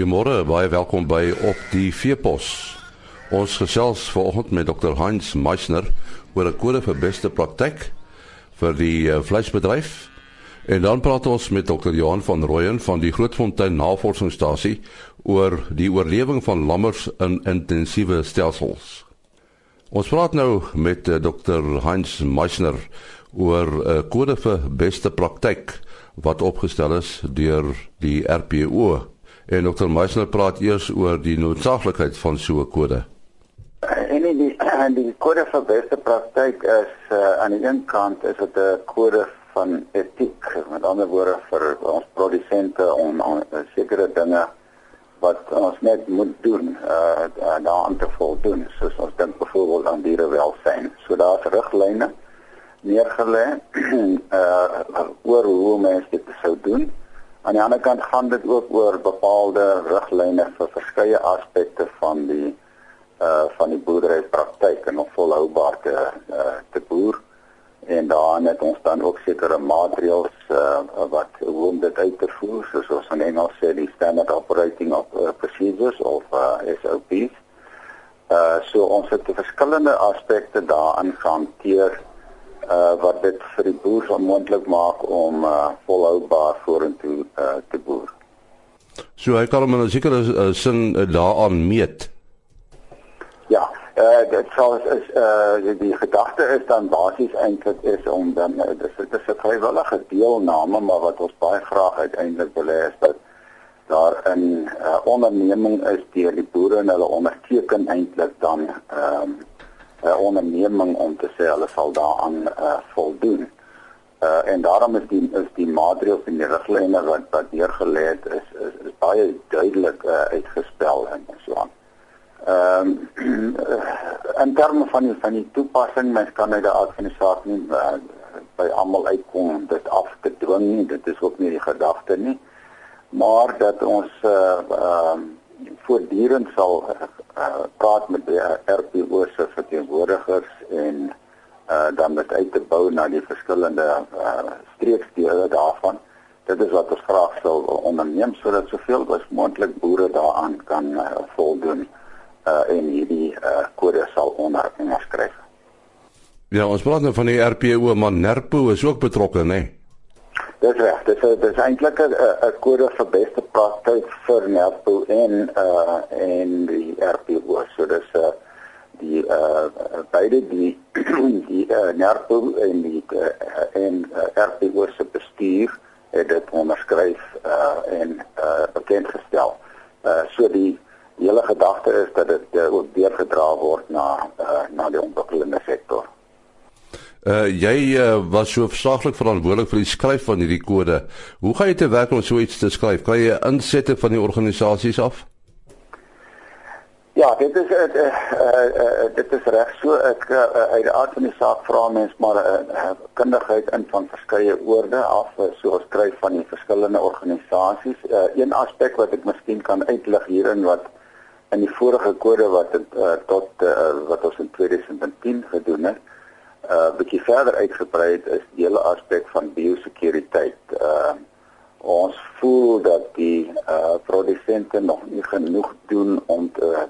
Goeiemôre, baie welkom by op die Veepos. Ons gesels vanoggend met Dr. Heinz Meisner oor 'n kode vir beste praktyk vir die uh, vleisbedryf. En dan praat ons met Dr. Johan van Rooyen van die Grootfontein Navorsingsstasie oor die oorlewing van lammers in intensiewe stelsels. Ons praat nou met uh, Dr. Heinz Meisner oor 'n uh, kode vir beste praktyk wat opgestel is deur die RPO. En Dr. Meisner praat eers oor die noodsaaklikheid van so 'n kode. En die en die kode vir beste praktyk is uh, aan die een kant is dit 'n kode van etiek, met ander woorde vir ons produsente om, om sekere dinge wat ons net moet doen, uh daaraan te voldoen, soos ons dink byvoorbeeld aan dierewelsyn. So daar's riglyne neergelê uh oor hoe mense dit sou doen. Aan die ander kant gaan dit ook oor bepaalde riglyne vir verskeie aspekte van die uh van die boerderypraktyk en of volhoubaar te uh, te boer en dan het ons dan ook sekere maatreëls uh wat om dit uit te voer soos ons in Engels sê die standard operating of uh, procedures of uh, SOPs. Uh so ons het verskillende aspekte daarin gehanteer uh wat dit vir die boer onmoontlik maak om uh volhoubaar vorentoe uh te boer. So hy kan hom in 'n sekere uh, sin uh, daaraan meet. Ja, uh dit sou is uh die gedagte is dan basies eintlik is om dan uh, dis dit is 'n vrywillige deelname, maar wat ons baie graag uiteindelik wil hê is dat daar 'n uh, onderneming is deur die boere en hulle onderteken eintlik dan ehm um, 'n onderneming om te sê hulle sal daaraan uh, voldoen. Uh, en daarom is die is die maatreëls en die riglyne wat wat neergelê het is, is is baie duidelik uh, uitgespel en so aan. Ehm um, in terme van die van die toepassing mens kan uit die aard van die saak nie uh, by almal uitkom om dit af te dwing nie. Dit is ook nie die gedagte nie. Maar dat ons ehm uh, um, voortdurend sal uh, praat met die RPO se verteenwoordigers en uh, dan met uit te bou na die verskillende uh, streekdele daarvan. Dit is wat ons graag sou onderneem sodat soveel as moontlik boere daaraan kan uh, voldoen uh, en hierdie uh, kode sal onderskryf. Ja, ons praat nou van die RPO, maar NERPO is ook betrokke, né? Nee? Dis reg. Dis dis eintlik 'n 'n kode vir beste praktyk vir NERPO en uh en die RPO. So dis uh die uh beide die die uh, NERPO en die uh, en uh, RPO se bestuur het dit onderskryf uh en uh bekendgestel. Uh so die hele gedagte is dat dit uh, ook deurgedra word na uh na die ontwikkelende sektor. Uh jy uh, was so versaaglik verantwoordelik vir die skryf van hierdie kode. Hoe gaan jy te werk om so iets te skryf? Kan jy insette van die organisasies af? Ja, dit is dit uh, uh, uh, dit is reg so ek uh, uit die aard van die saak vra mens maar 'n uh, uh, kundigheid in van verskeie oorde af uh, so skryf van die verskillende organisasies. Uh, een aspek wat ek miskien kan uitlig hierin wat in die vorige kode wat uh, tot uh, wat ons in 2010 gedoen het uh bietjie verder uitgebrei het is die hele aspek van biosekuriteit. Uh ons voel dat die uh produsente nog nie genoeg doen om te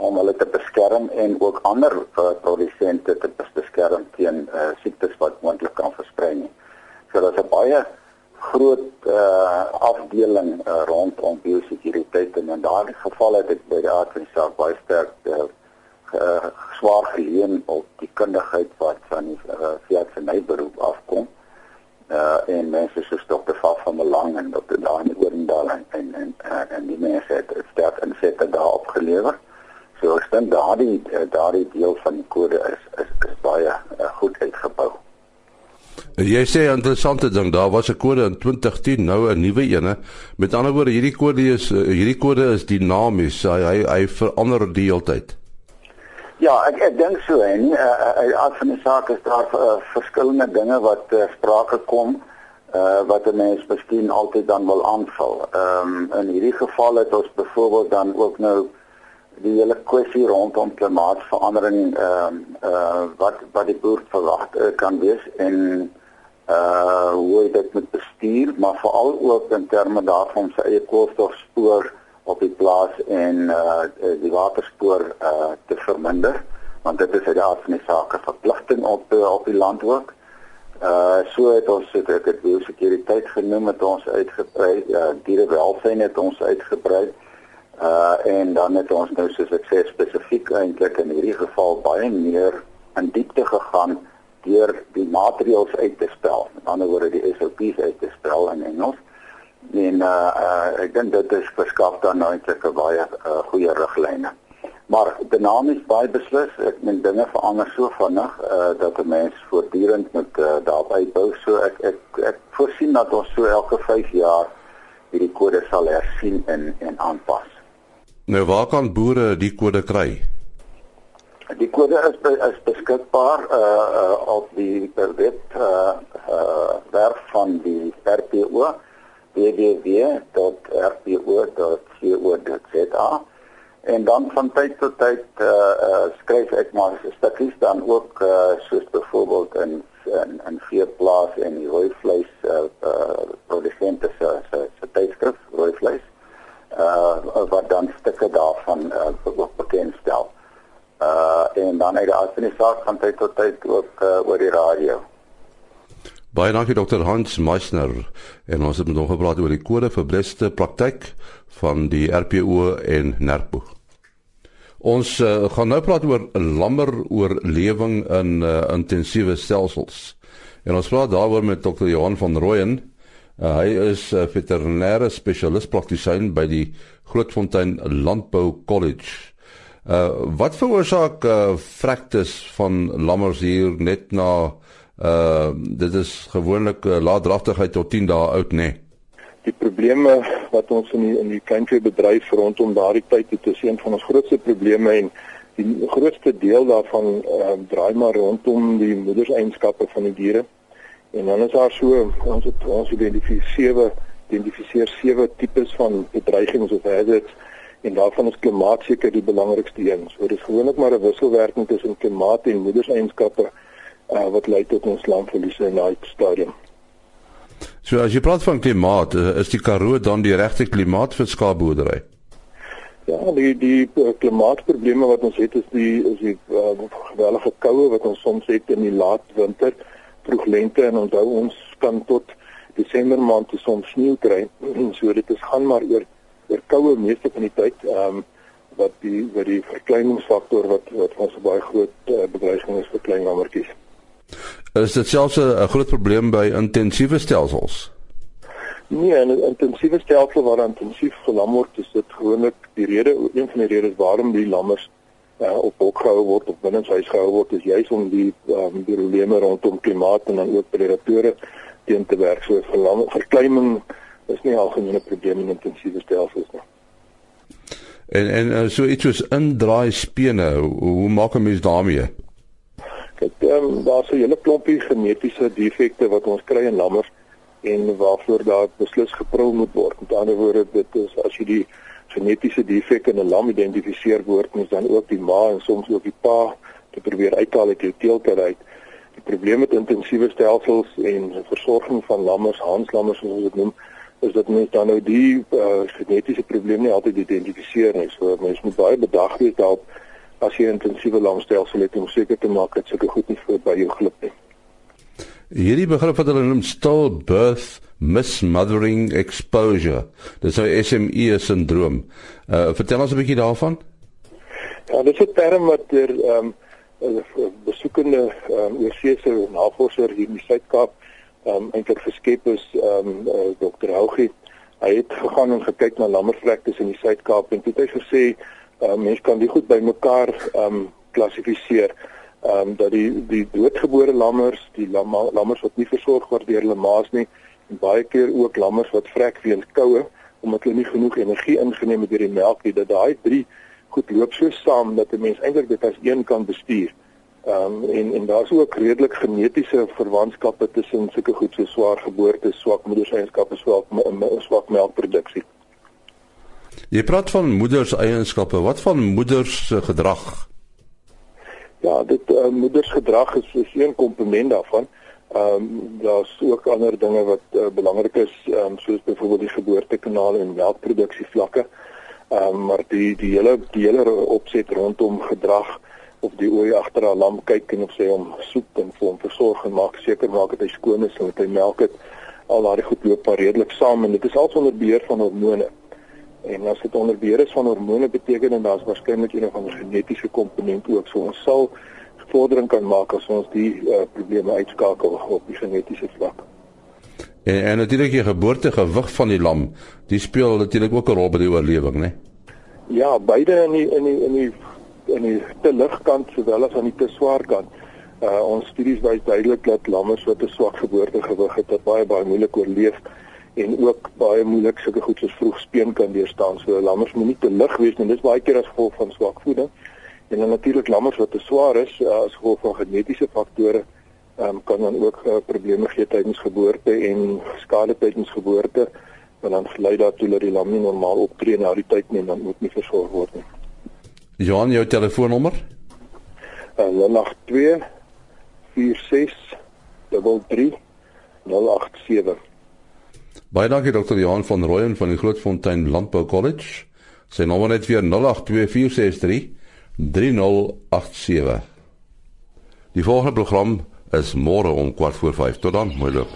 om hulle te beskerm en ook ander uh, produsente te beskerm teen uh siektes wat moontlik kan versprei nie. So daar's 'n baie groot uh afdeling uh, rondom biosekuriteit en in daardie geval het ek by die aard van die saak baie sterk uh, uh, swaar geleen op die kundigheid wat van die uh, veeartseny beroep afkom. Uh en mense soos Dr. Van van Belang en Dr. Dani Oorendal en en en, en die mense het sterk insette daarop gelewer. So ek dink daardie daardie deel van die kode is is, is baie uh, goed uitgebou. Jy sê interessante ding, daar was 'n kode in 2010, nou 'n nuwe een. Met ander woorde, hierdie kode is hierdie kode is dinamies. Hy hy, hy verander die hele tyd. Ja, ek ek dink so en uh, uh, van die saak is daar uh, verskillende dinge wat uh, sprake kom uh, wat 'n mens miskien altyd dan wil aanval. Ehm um, in hierdie geval het ons byvoorbeeld dan ook nou die hele kwessie rondom klimaatsverandering ehm uh, uh, wat wat die boer verwag uh, kan wees en uh hoe dit met bestuur, maar veral ook in terme daarvan sy eie koolstofspoor op die plaas en uh die waterspoor uh te verminder want dit is uit die aard van die saak 'n verpligting op op die land ook. Uh so het ons het ek het biosekuriteit genoem het ons uitgebrei, uh dierewelsyn het ons uitgebrei. Uh en dan het ons nou soos ek sê spesifiek eintlik in hierdie geval baie meer in diepte gegaan deur die maatreëls uit te spel. Met ander woorde die SOP's uit te spel in Engels. En uh, uh ek dink dit is verskaf dan nou eintlik 'n baie uh, goeie riglyne. Maar dinamies baie beslis, ek meen dinge verander so vinnig uh dat 'n mens voortdurend moet uh, daarop uitbou. So ek ek ek voorsien dat ons so elke 5 jaar hierdie kode sal hersien en en aanpas. Nou waar kan boere die kode kry? Die kode is is beskikbaar uh uh op die web uh uh werf van die RPO www.rpo.co.za en dan van tyd tot tyd uh uh skryf ek maar stukkies dan ook uh soos byvoorbeeld in in in veeplaas en die rooi vleis uh uh produsente se se tydskrif rooi vleis uh wat dan stukke daarvan uh bekendstel uh en dan uit die administrasie van tyd tot tyd ook uh, oor die radio. Baie dankie dokter Hans Meisner en ons het met hom gepraat oor die kode vir beste praktyk van die RPO en NERPO. Ons uh, gaan nou praat oor lammer oorlewing in uh, intensiewe stelsels. En ons praat daaroor met dokter Johan van Rooyen. Uh, hy is 'n uh, veterinêre spesialis praktisyn by die Grootfontein Landbou College. Uh wat veroorsaak uh fraktes van lammers hier net na uh dit is gewoonlik uh, laatdraftigheid tot 10 dae oud nê. Nee. Die probleme wat ons in die in die kleinveebedryf rondom daardie tyd het is een van ons grootste probleme en die grootste deel daarvan uh draai maar rondom die moederseienskappe van die diere. En dan is daar so ons het ons identifiseer sewe identifiseer sewe tipes van bedreigings of hazards en daarvan is klimaat seker die belangrikste een. So dit is gewoonlik maar 'n wisselwerking tussen klimaat en moederseienskappe uh, wat lei tot ons landverliese in daai stadium. So as jy praat van klimaat, uh, is die Karoo dan die regte klimaat vir skaapboerdery? Ja, die die uh, klimaatprobleme wat ons het is die is die uh, gewellige koue wat ons soms het in die laat winter, vroeg lente en onthou ons kan tot Desember maand te soms sneeu kry. so dit is gaan maar oor oor koue meeste van die tyd ehm um, wat die wat die verkleiningsfaktor wat wat ons baie groot uh, bedreiging is vir klein lammetjies. Is dit selfs 'n groot probleem by intensiewe stelsels? Nee, 'n intensiewe stelsel waar intensief gelam word, is dit gewoonlik die rede een van die redes waarom die lammers uh, op hok gehou word of binne huis gehou word is juis om die um, die probleme rondom klimaat en dan ook predatore teen te werk. So verkleining is nie algemene probleem in intensiewe stelsels nie. En en uh, so iets soos indraai spene, hoe, hoe maak 'n mens daarmee? Kyk, ehm um, daar's 'n hele klompie genetiese defekte wat ons kry in lammers en waarvoor daar beslis geprul moet word. Met ander woorde, dit is as jy die genetiese defek in 'n lam identifiseer word, moet dan ook die ma en soms ook die pa te probeer uithaal uit die teeltjie uit. Die probleem met intensiewe stelsels en versorging van lammers, hanslammers soos ons dit noem, is dat mens dan nou die uh, genetiese probleem nie altyd identifiseer nie. So mens moet baie bedag wees daarop as jy 'n intensiewe langstelsel het om seker te maak dat sulke goed nie voor by jou glip nie. Hierdie begrip wat hulle noem stillbirth mismothering exposure. Dis 'n SME sindroom. Uh vertel ons 'n bietjie daarvan. Ja, dit is 'n term wat deur ehm um, besoekende ehm um, oorsese navorsers hier in die Suid-Kaap um, eintlik geskep is ehm um, uh, Dr. Hougie. Hy het gegaan en gekyk na lammervlektes in die Suid-Kaap en toe het hy gesê uh, mense kan dit goed bymekaar ehm um, klassifiseer. Ehm um, dat die die doodgebore lammers, die lam, lammers wat nie versorg word deur hulle maas nie en baie keer ook lammers wat vrek weens koue omdat hulle nie genoeg energie ingeneem het deur die melk nie, dat daai drie goed loop so saam dat 'n mens eintlik dit as een kan bestuur. Ehm um, en en daar's ook redelik genetiese verwantskappe tussen sulke goed so swaar geboorte, swak moederseienskappe, swak swak melkproduksie. Jy praat van moederseienskappe. Wat van moeders se gedrag? Ja, dit uh, moedersgedrag is is een komponent daarvan. Ehm um, daar's ook ander dinge wat uh, belangrik is, ehm um, soos byvoorbeeld die geboortekanale en melkproduksie vlakke. Ehm um, maar die die hele die hele opset rondom gedrag of die ooi agter haar lam kyk en of sy hom soek en vir hom versorg en maak seker maak dat hy skoon is en dat hy melk het al daai goed loop maar redelik saam en dit is also onder beheer van hormone. En as dit onder beheer is van hormone beteken en daar's waarskynlik een of ander genetiese komponent ook so ons sal vordering kan maak as ons die uh, probleme uitskakel op die genetiese vlak. En, en natuurlik die geboortegewig van die lam, die speel natuurlik ook 'n rol by die oorlewing, né? Ja, beide in die in die in die in die te ligkant sowel as aan die te swaar kant. Uh ons studies wys duidelik dat lammers wat 'n swak geboortegewig het, baie baie moeilik oorleef en ook baie moeilik sulke goed soos vroeg speen kan deurstaan. So lammers moet nie te lig wees nie. Dis baie keer as gevolg van swak voeding. En dan natuurlik lammers wat te swaar is uh, as gevolg van genetiese faktore, um, kan dan ook uh, probleme gee tydens geboorte en skade tydens geboorte wat dan lei daartoe dat die lam nie normaal optree na die tyd nie en dan moet nie versorg word nie. Johan, jou telefoonnommer? Uh, 082 46 33 087 Baie dankie dokter Johan van Rooyen van die Grootfontein Landbou College. Sy nommer net weer 082463 3087. Die volgende program is môre om 4 voor 5. Tot dan, mooi loop.